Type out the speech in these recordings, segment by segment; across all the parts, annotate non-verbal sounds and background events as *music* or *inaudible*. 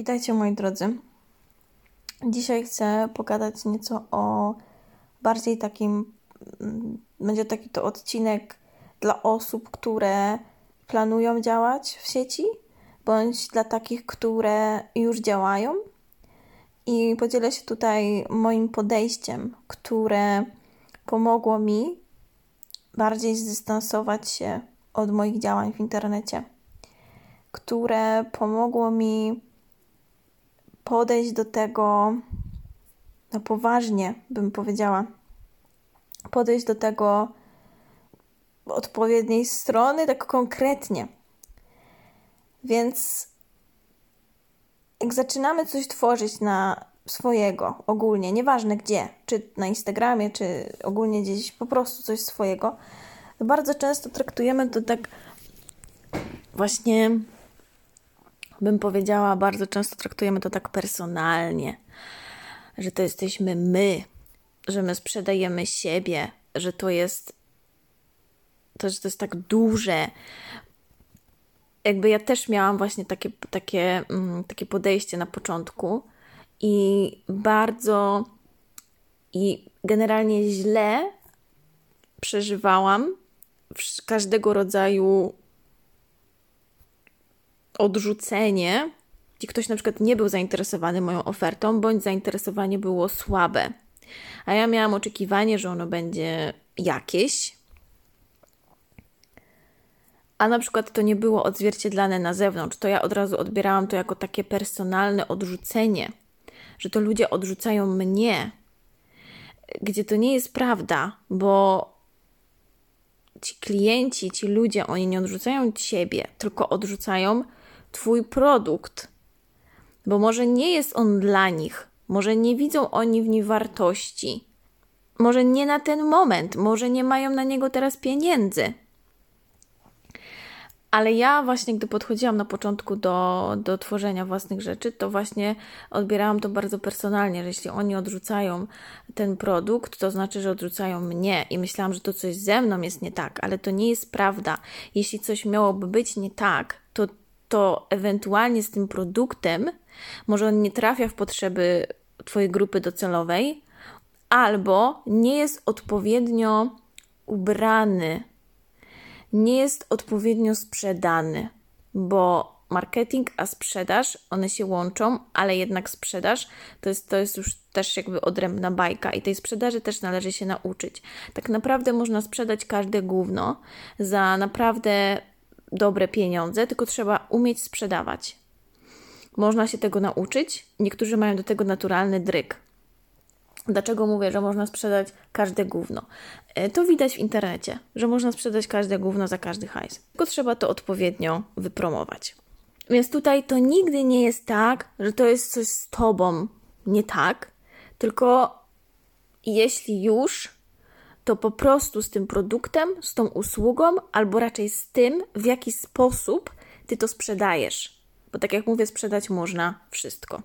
Witajcie moi drodzy. Dzisiaj chcę pogadać nieco o bardziej takim, mm, będzie taki to odcinek dla osób, które planują działać w sieci, bądź dla takich, które już działają. I podzielę się tutaj moim podejściem, które pomogło mi bardziej zdystansować się od moich działań w internecie, które pomogło mi podejść do tego no poważnie, bym powiedziała. Podejść do tego odpowiedniej strony, tak konkretnie. Więc jak zaczynamy coś tworzyć na swojego, ogólnie, nieważne gdzie, czy na Instagramie, czy ogólnie gdzieś po prostu coś swojego, to bardzo często traktujemy to tak właśnie bym powiedziała, bardzo często traktujemy to tak personalnie, że to jesteśmy my, że my sprzedajemy siebie, że to jest to, że to jest tak duże. Jakby ja też miałam właśnie takie, takie, mm, takie podejście na początku i bardzo i generalnie źle przeżywałam każdego rodzaju odrzucenie, gdzie ktoś na przykład nie był zainteresowany moją ofertą, bądź zainteresowanie było słabe. A ja miałam oczekiwanie, że ono będzie jakieś, a na przykład to nie było odzwierciedlane na zewnątrz, to ja od razu odbierałam to jako takie personalne odrzucenie, że to ludzie odrzucają mnie, gdzie to nie jest prawda, bo ci klienci, ci ludzie, oni nie odrzucają ciebie, tylko odrzucają Twój produkt, bo może nie jest on dla nich, może nie widzą oni w nim wartości, może nie na ten moment, może nie mają na niego teraz pieniędzy. Ale ja właśnie, gdy podchodziłam na początku do, do tworzenia własnych rzeczy, to właśnie odbierałam to bardzo personalnie, że jeśli oni odrzucają ten produkt, to znaczy, że odrzucają mnie i myślałam, że to coś ze mną jest nie tak, ale to nie jest prawda. Jeśli coś miałoby być nie tak, to to ewentualnie z tym produktem może on nie trafia w potrzeby Twojej grupy docelowej, albo nie jest odpowiednio ubrany, nie jest odpowiednio sprzedany, bo marketing a sprzedaż, one się łączą, ale jednak sprzedaż to jest, to jest już też jakby odrębna bajka i tej sprzedaży też należy się nauczyć. Tak naprawdę można sprzedać każde gówno za naprawdę dobre pieniądze, tylko trzeba umieć sprzedawać. Można się tego nauczyć. Niektórzy mają do tego naturalny dryk. Dlaczego mówię, że można sprzedać każde gówno? E, to widać w internecie, że można sprzedać każde gówno za każdy hajs. Tylko trzeba to odpowiednio wypromować. Więc tutaj to nigdy nie jest tak, że to jest coś z tobą nie tak, tylko jeśli już, to po prostu z tym produktem, z tą usługą, albo raczej z tym, w jaki sposób ty to sprzedajesz. Bo tak jak mówię, sprzedać można wszystko.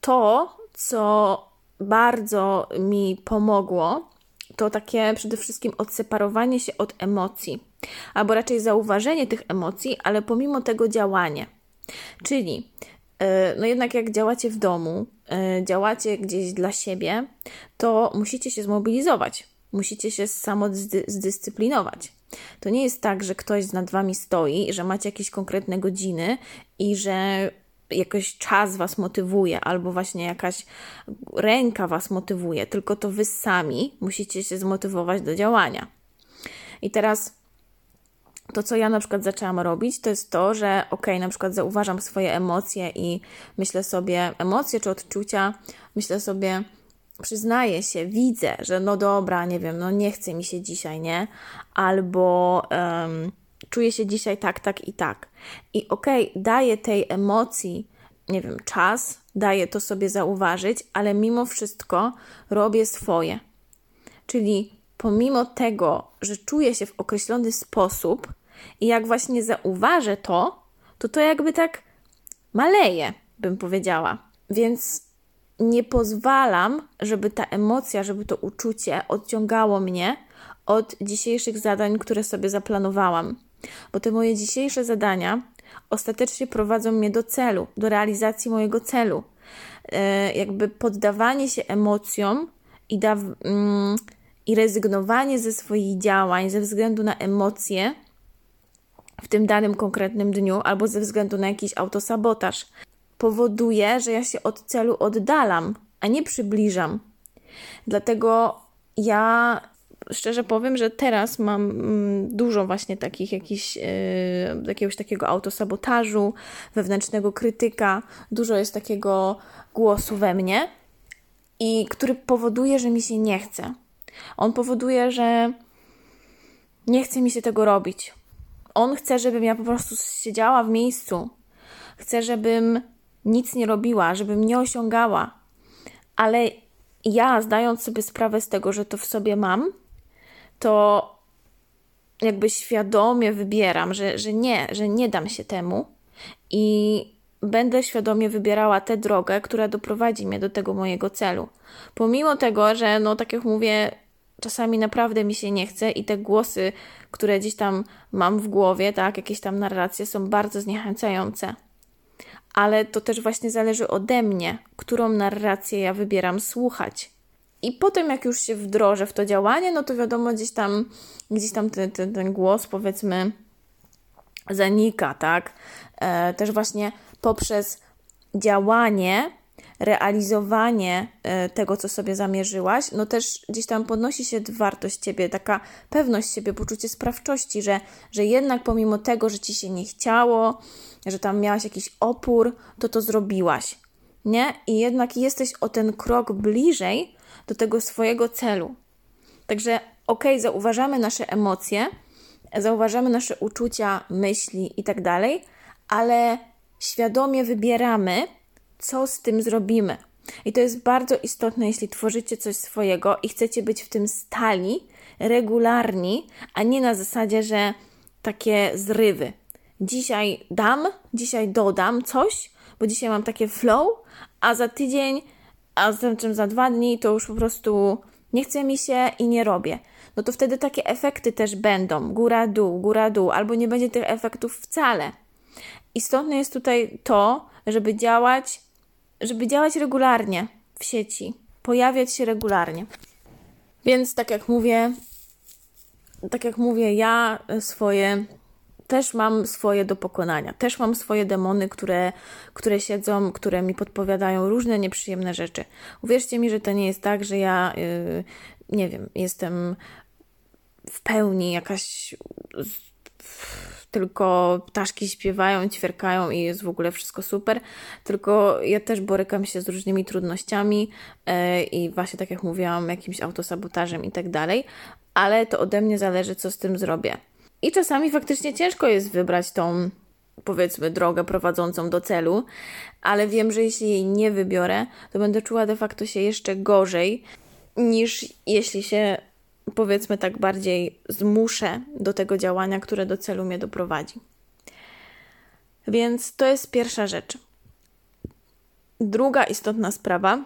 To, co bardzo mi pomogło, to takie przede wszystkim odseparowanie się od emocji, albo raczej zauważenie tych emocji, ale pomimo tego działanie. Czyli, e, no jednak jak działacie w domu, e, działacie gdzieś dla siebie, to musicie się zmobilizować musicie się samo zdyscyplinować. To nie jest tak, że ktoś nad wami stoi, że macie jakieś konkretne godziny i że jakoś czas was motywuje, albo właśnie jakaś ręka was motywuje, tylko to wy sami musicie się zmotywować do działania. I teraz to, co ja na przykład zaczęłam robić, to jest to, że ok, na przykład zauważam swoje emocje i myślę sobie, emocje czy odczucia, myślę sobie, przyznaję się, widzę, że no dobra, nie wiem, no nie chce mi się dzisiaj, nie? Albo um, czuję się dzisiaj tak, tak i tak. I okej, okay, daję tej emocji, nie wiem, czas, daję to sobie zauważyć, ale mimo wszystko robię swoje. Czyli pomimo tego, że czuję się w określony sposób i jak właśnie zauważę to, to to jakby tak maleje, bym powiedziała. Więc nie pozwalam, żeby ta emocja, żeby to uczucie odciągało mnie od dzisiejszych zadań, które sobie zaplanowałam. Bo te moje dzisiejsze zadania ostatecznie prowadzą mnie do celu, do realizacji mojego celu. E, jakby poddawanie się emocjom i, da, mm, i rezygnowanie ze swoich działań ze względu na emocje w tym danym konkretnym dniu albo ze względu na jakiś autosabotaż powoduje, że ja się od celu oddalam, a nie przybliżam. Dlatego ja szczerze powiem, że teraz mam mm, dużo właśnie takich jakichś, yy, jakiegoś takiego autosabotażu, wewnętrznego krytyka, dużo jest takiego głosu we mnie i który powoduje, że mi się nie chce. On powoduje, że nie chce mi się tego robić. On chce, żebym ja po prostu siedziała w miejscu. Chce, żebym nic nie robiła, żebym nie osiągała. Ale ja, zdając sobie sprawę z tego, że to w sobie mam, to jakby świadomie wybieram, że, że nie, że nie dam się temu i będę świadomie wybierała tę drogę, która doprowadzi mnie do tego mojego celu. Pomimo tego, że, no tak jak mówię, czasami naprawdę mi się nie chce i te głosy, które gdzieś tam mam w głowie, tak, jakieś tam narracje są bardzo zniechęcające. Ale to też właśnie zależy ode mnie, którą narrację ja wybieram słuchać. I potem, jak już się wdrożę w to działanie, no to wiadomo, gdzieś tam, gdzieś tam ten, ten, ten głos, powiedzmy, zanika, tak? E, też właśnie poprzez działanie, realizowanie e, tego, co sobie zamierzyłaś, no też gdzieś tam podnosi się wartość ciebie, taka pewność siebie, poczucie sprawczości, że, że jednak pomimo tego, że ci się nie chciało, że tam miałaś jakiś opór, to to zrobiłaś, nie? I jednak jesteś o ten krok bliżej do tego swojego celu. Także, ok, zauważamy nasze emocje, zauważamy nasze uczucia, myśli i tak dalej, ale świadomie wybieramy, co z tym zrobimy. I to jest bardzo istotne, jeśli tworzycie coś swojego i chcecie być w tym stali, regularni, a nie na zasadzie, że takie zrywy. Dzisiaj dam, dzisiaj dodam coś, bo dzisiaj mam takie flow, a za tydzień, a czym za dwa dni to już po prostu nie chce mi się i nie robię. No to wtedy takie efekty też będą, góra-dół, góra-dół, albo nie będzie tych efektów wcale. Istotne jest tutaj to, żeby działać, żeby działać regularnie w sieci, pojawiać się regularnie. Więc tak jak mówię, tak jak mówię, ja swoje też mam swoje do pokonania, też mam swoje demony, które, które siedzą, które mi podpowiadają różne nieprzyjemne rzeczy. Uwierzcie mi, że to nie jest tak, że ja, yy, nie wiem, jestem w pełni jakaś tylko ptaszki śpiewają, ćwierkają i jest w ogóle wszystko super. Tylko ja też borykam się z różnymi trudnościami yy, i właśnie tak jak mówiłam, jakimś autosabotażem i tak dalej, ale to ode mnie zależy, co z tym zrobię. I czasami faktycznie ciężko jest wybrać tą, powiedzmy, drogę prowadzącą do celu, ale wiem, że jeśli jej nie wybiorę, to będę czuła de facto się jeszcze gorzej, niż jeśli się powiedzmy tak bardziej zmuszę do tego działania, które do celu mnie doprowadzi. Więc to jest pierwsza rzecz. Druga istotna sprawa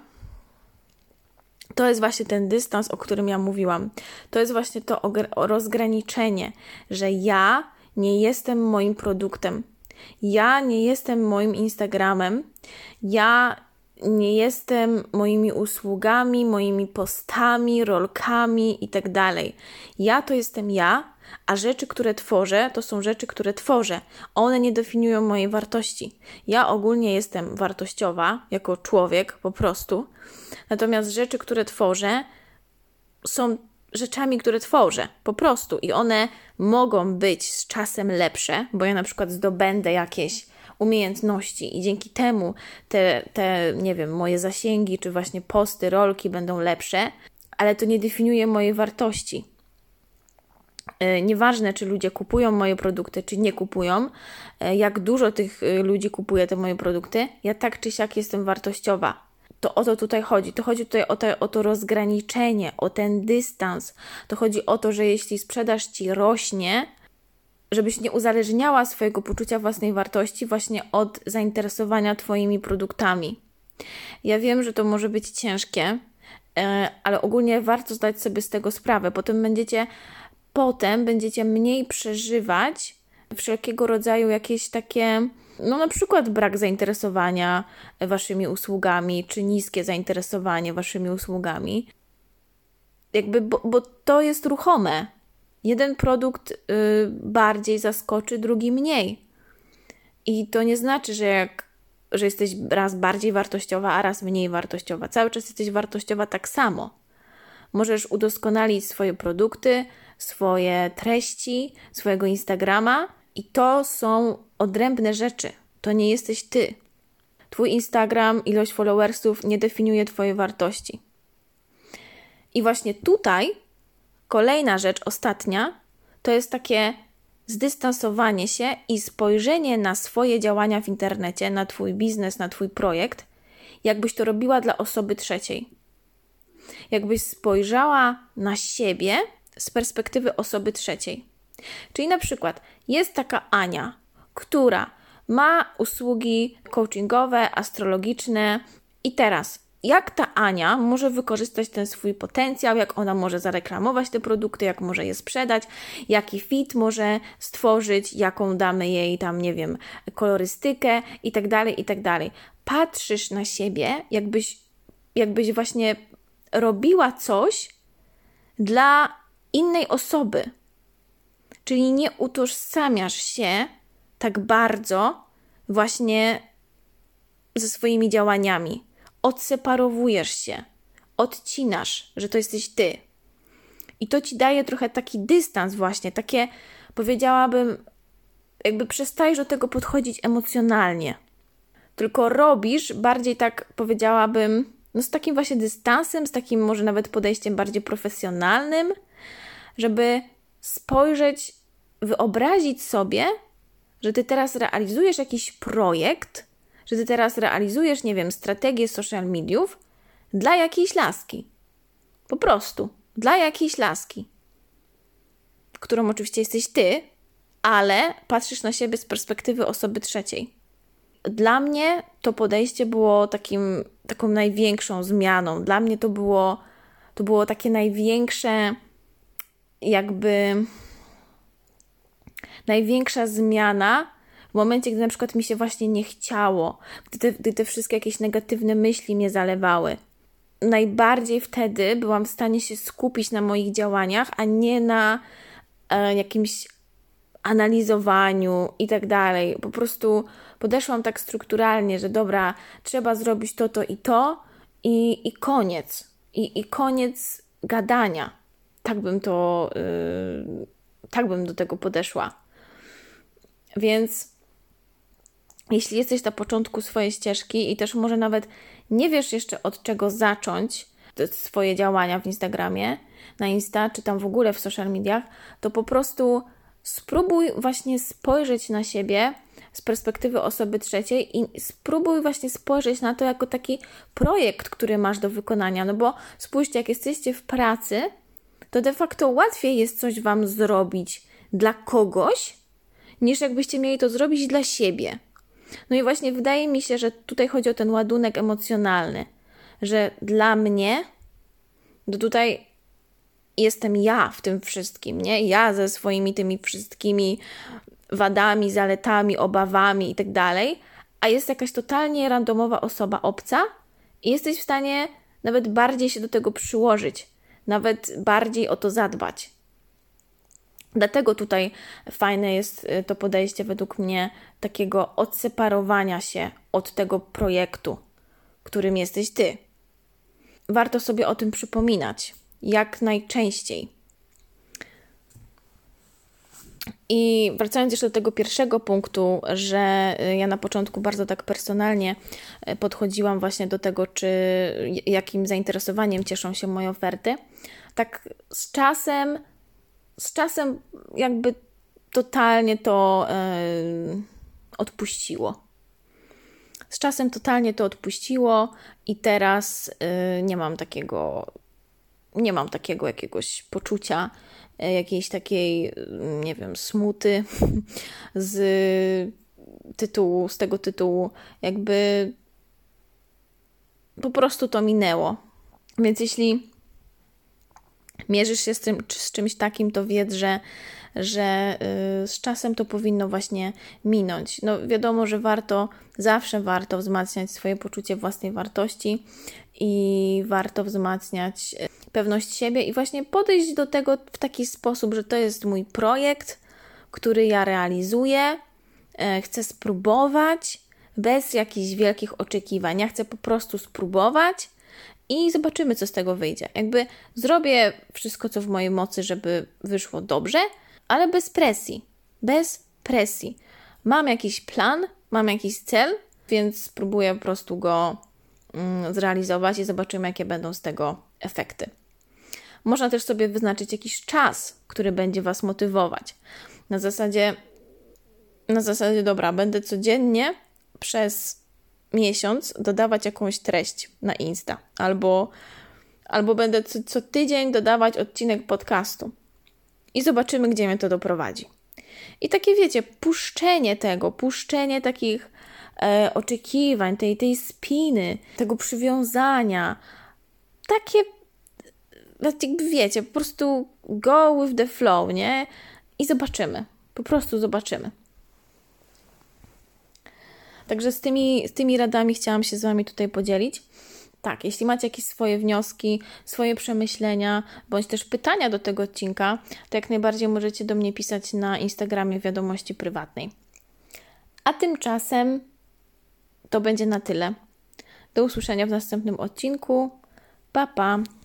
to jest właśnie ten dystans, o którym ja mówiłam. To jest właśnie to rozgraniczenie, że ja nie jestem moim produktem. Ja nie jestem moim Instagramem. Ja nie jestem moimi usługami, moimi postami, rolkami i tak. Ja to jestem ja, a rzeczy, które tworzę, to są rzeczy, które tworzę. One nie definiują mojej wartości. Ja ogólnie jestem wartościowa jako człowiek po prostu, natomiast rzeczy, które tworzę, są rzeczami, które tworzę po prostu i one mogą być z czasem lepsze, bo ja na przykład zdobędę jakieś umiejętności i dzięki temu te, te, nie wiem, moje zasięgi, czy właśnie posty, rolki będą lepsze, ale to nie definiuje mojej wartości. E, nieważne, czy ludzie kupują moje produkty, czy nie kupują, e, jak dużo tych e, ludzi kupuje te moje produkty, ja tak czy siak jestem wartościowa. To o to tutaj chodzi. To chodzi tutaj o to, o to rozgraniczenie, o ten dystans. To chodzi o to, że jeśli sprzedaż ci rośnie, żebyś nie uzależniała swojego poczucia własnej wartości właśnie od zainteresowania Twoimi produktami. Ja wiem, że to może być ciężkie, e, ale ogólnie warto zdać sobie z tego sprawę. Potem będziecie, potem będziecie mniej przeżywać wszelkiego rodzaju jakieś takie, no na przykład brak zainteresowania waszymi usługami, czy niskie zainteresowanie waszymi usługami. Jakby, bo, bo to jest ruchome. Jeden produkt y, bardziej zaskoczy, drugi mniej. I to nie znaczy, że jak że jesteś raz bardziej wartościowa, a raz mniej wartościowa. Cały czas jesteś wartościowa tak samo. Możesz udoskonalić swoje produkty, swoje treści, swojego Instagrama i to są odrębne rzeczy. To nie jesteś ty. Twój Instagram, ilość followersów nie definiuje Twojej wartości. I właśnie tutaj kolejna rzecz, ostatnia, to jest takie zdystansowanie się i spojrzenie na swoje działania w internecie, na Twój biznes, na Twój projekt, jakbyś to robiła dla osoby trzeciej. Jakbyś spojrzała na siebie z perspektywy osoby trzeciej. Czyli na przykład jest taka Ania, która ma usługi coachingowe, astrologiczne i teraz jak ta Ania może wykorzystać ten swój potencjał, jak ona może zareklamować te produkty, jak może je sprzedać, jaki fit może stworzyć, jaką damy jej tam, nie wiem, kolorystykę i tak dalej, i tak. Patrzysz na siebie, jakbyś, jakbyś właśnie robiła coś dla innej osoby. Czyli nie utożsamiasz się tak bardzo właśnie ze swoimi działaniami odseparowujesz się, odcinasz, że to jesteś ty. I to ci daje trochę taki dystans, właśnie, takie powiedziałabym, jakby przestajesz do tego podchodzić emocjonalnie. Tylko robisz bardziej tak, powiedziałabym, no z takim właśnie dystansem, z takim może nawet podejściem bardziej profesjonalnym, żeby spojrzeć, wyobrazić sobie, że ty teraz realizujesz jakiś projekt, że ty teraz realizujesz, nie wiem, strategię social mediów dla jakiejś laski. Po prostu. Dla jakiejś laski. Którą oczywiście jesteś ty, ale patrzysz na siebie z perspektywy osoby trzeciej. Dla mnie to podejście było takim, taką największą zmianą. Dla mnie to było, to było takie największe, jakby największa zmiana momencie, gdy na przykład mi się właśnie nie chciało, gdy te, gdy te wszystkie jakieś negatywne myśli mnie zalewały. Najbardziej wtedy byłam w stanie się skupić na moich działaniach, a nie na e, jakimś analizowaniu i tak dalej. Po prostu podeszłam tak strukturalnie, że dobra, trzeba zrobić to, to i to i, i koniec. I, I koniec gadania. Tak bym to, yy, tak bym do tego podeszła. Więc jeśli jesteś na początku swojej ścieżki i też może nawet nie wiesz jeszcze od czego zacząć swoje działania w Instagramie, na Insta, czy tam w ogóle w social mediach, to po prostu spróbuj właśnie spojrzeć na siebie z perspektywy osoby trzeciej i spróbuj właśnie spojrzeć na to jako taki projekt, który masz do wykonania. No bo spójrzcie, jak jesteście w pracy, to de facto łatwiej jest coś Wam zrobić dla kogoś, niż jakbyście mieli to zrobić dla siebie. No i właśnie wydaje mi się, że tutaj chodzi o ten ładunek emocjonalny, że dla mnie, to tutaj jestem ja w tym wszystkim, nie? Ja ze swoimi tymi wszystkimi wadami, zaletami, obawami i tak dalej, a jest jakaś totalnie randomowa osoba obca i jesteś w stanie nawet bardziej się do tego przyłożyć, nawet bardziej o to zadbać. Dlatego tutaj fajne jest y, to podejście, według mnie, takiego odseparowania się od tego projektu, którym jesteś ty. Warto sobie o tym przypominać jak najczęściej. I wracając jeszcze do tego pierwszego punktu, że y, ja na początku bardzo tak personalnie y, podchodziłam właśnie do tego, czy jakim zainteresowaniem cieszą się moje oferty, tak z czasem z czasem jakby totalnie to yy, odpuściło. Z czasem totalnie to odpuściło i teraz yy, nie mam takiego nie mam takiego jakiegoś poczucia, yy, jakiejś takiej, nie wiem, smuty *laughs* z tytułu, z tego tytułu, jakby po prostu to minęło. Więc jeśli mierzysz się z, tym, z czymś takim, to wiedz, że że y, z czasem to powinno właśnie minąć. No wiadomo, że warto, zawsze warto wzmacniać swoje poczucie własnej wartości i warto wzmacniać y, pewność siebie i właśnie podejść do tego w taki sposób, że to jest mój projekt, który ja realizuję, e, chcę spróbować bez jakichś wielkich oczekiwań. Ja chcę po prostu spróbować i zobaczymy, co z tego wyjdzie. Jakby zrobię wszystko, co w mojej mocy, żeby wyszło dobrze, ale bez presji. Bez presji. Mam jakiś plan, mam jakiś cel, więc spróbuję po prostu go mm, zrealizować i zobaczymy, jakie będą z tego efekty. Można też sobie wyznaczyć jakiś czas, który będzie Was motywować. Na zasadzie, na zasadzie, dobra, będę codziennie przez miesiąc dodawać jakąś treść na Insta, albo, albo będę co, co tydzień dodawać odcinek podcastu i zobaczymy, gdzie mnie to doprowadzi. I takie wiecie, puszczenie tego, puszczenie takich e, oczekiwań, tej, tej spiny, tego przywiązania, takie, jakby wiecie, po prostu go with the flow, nie? I zobaczymy. Po prostu zobaczymy. Także z tymi, z tymi radami chciałam się z Wami tutaj podzielić. Tak, jeśli macie jakieś swoje wnioski, swoje przemyślenia, bądź też pytania do tego odcinka, to jak najbardziej możecie do mnie pisać na Instagramie wiadomości prywatnej. A tymczasem to będzie na tyle. Do usłyszenia w następnym odcinku. Pa, pa!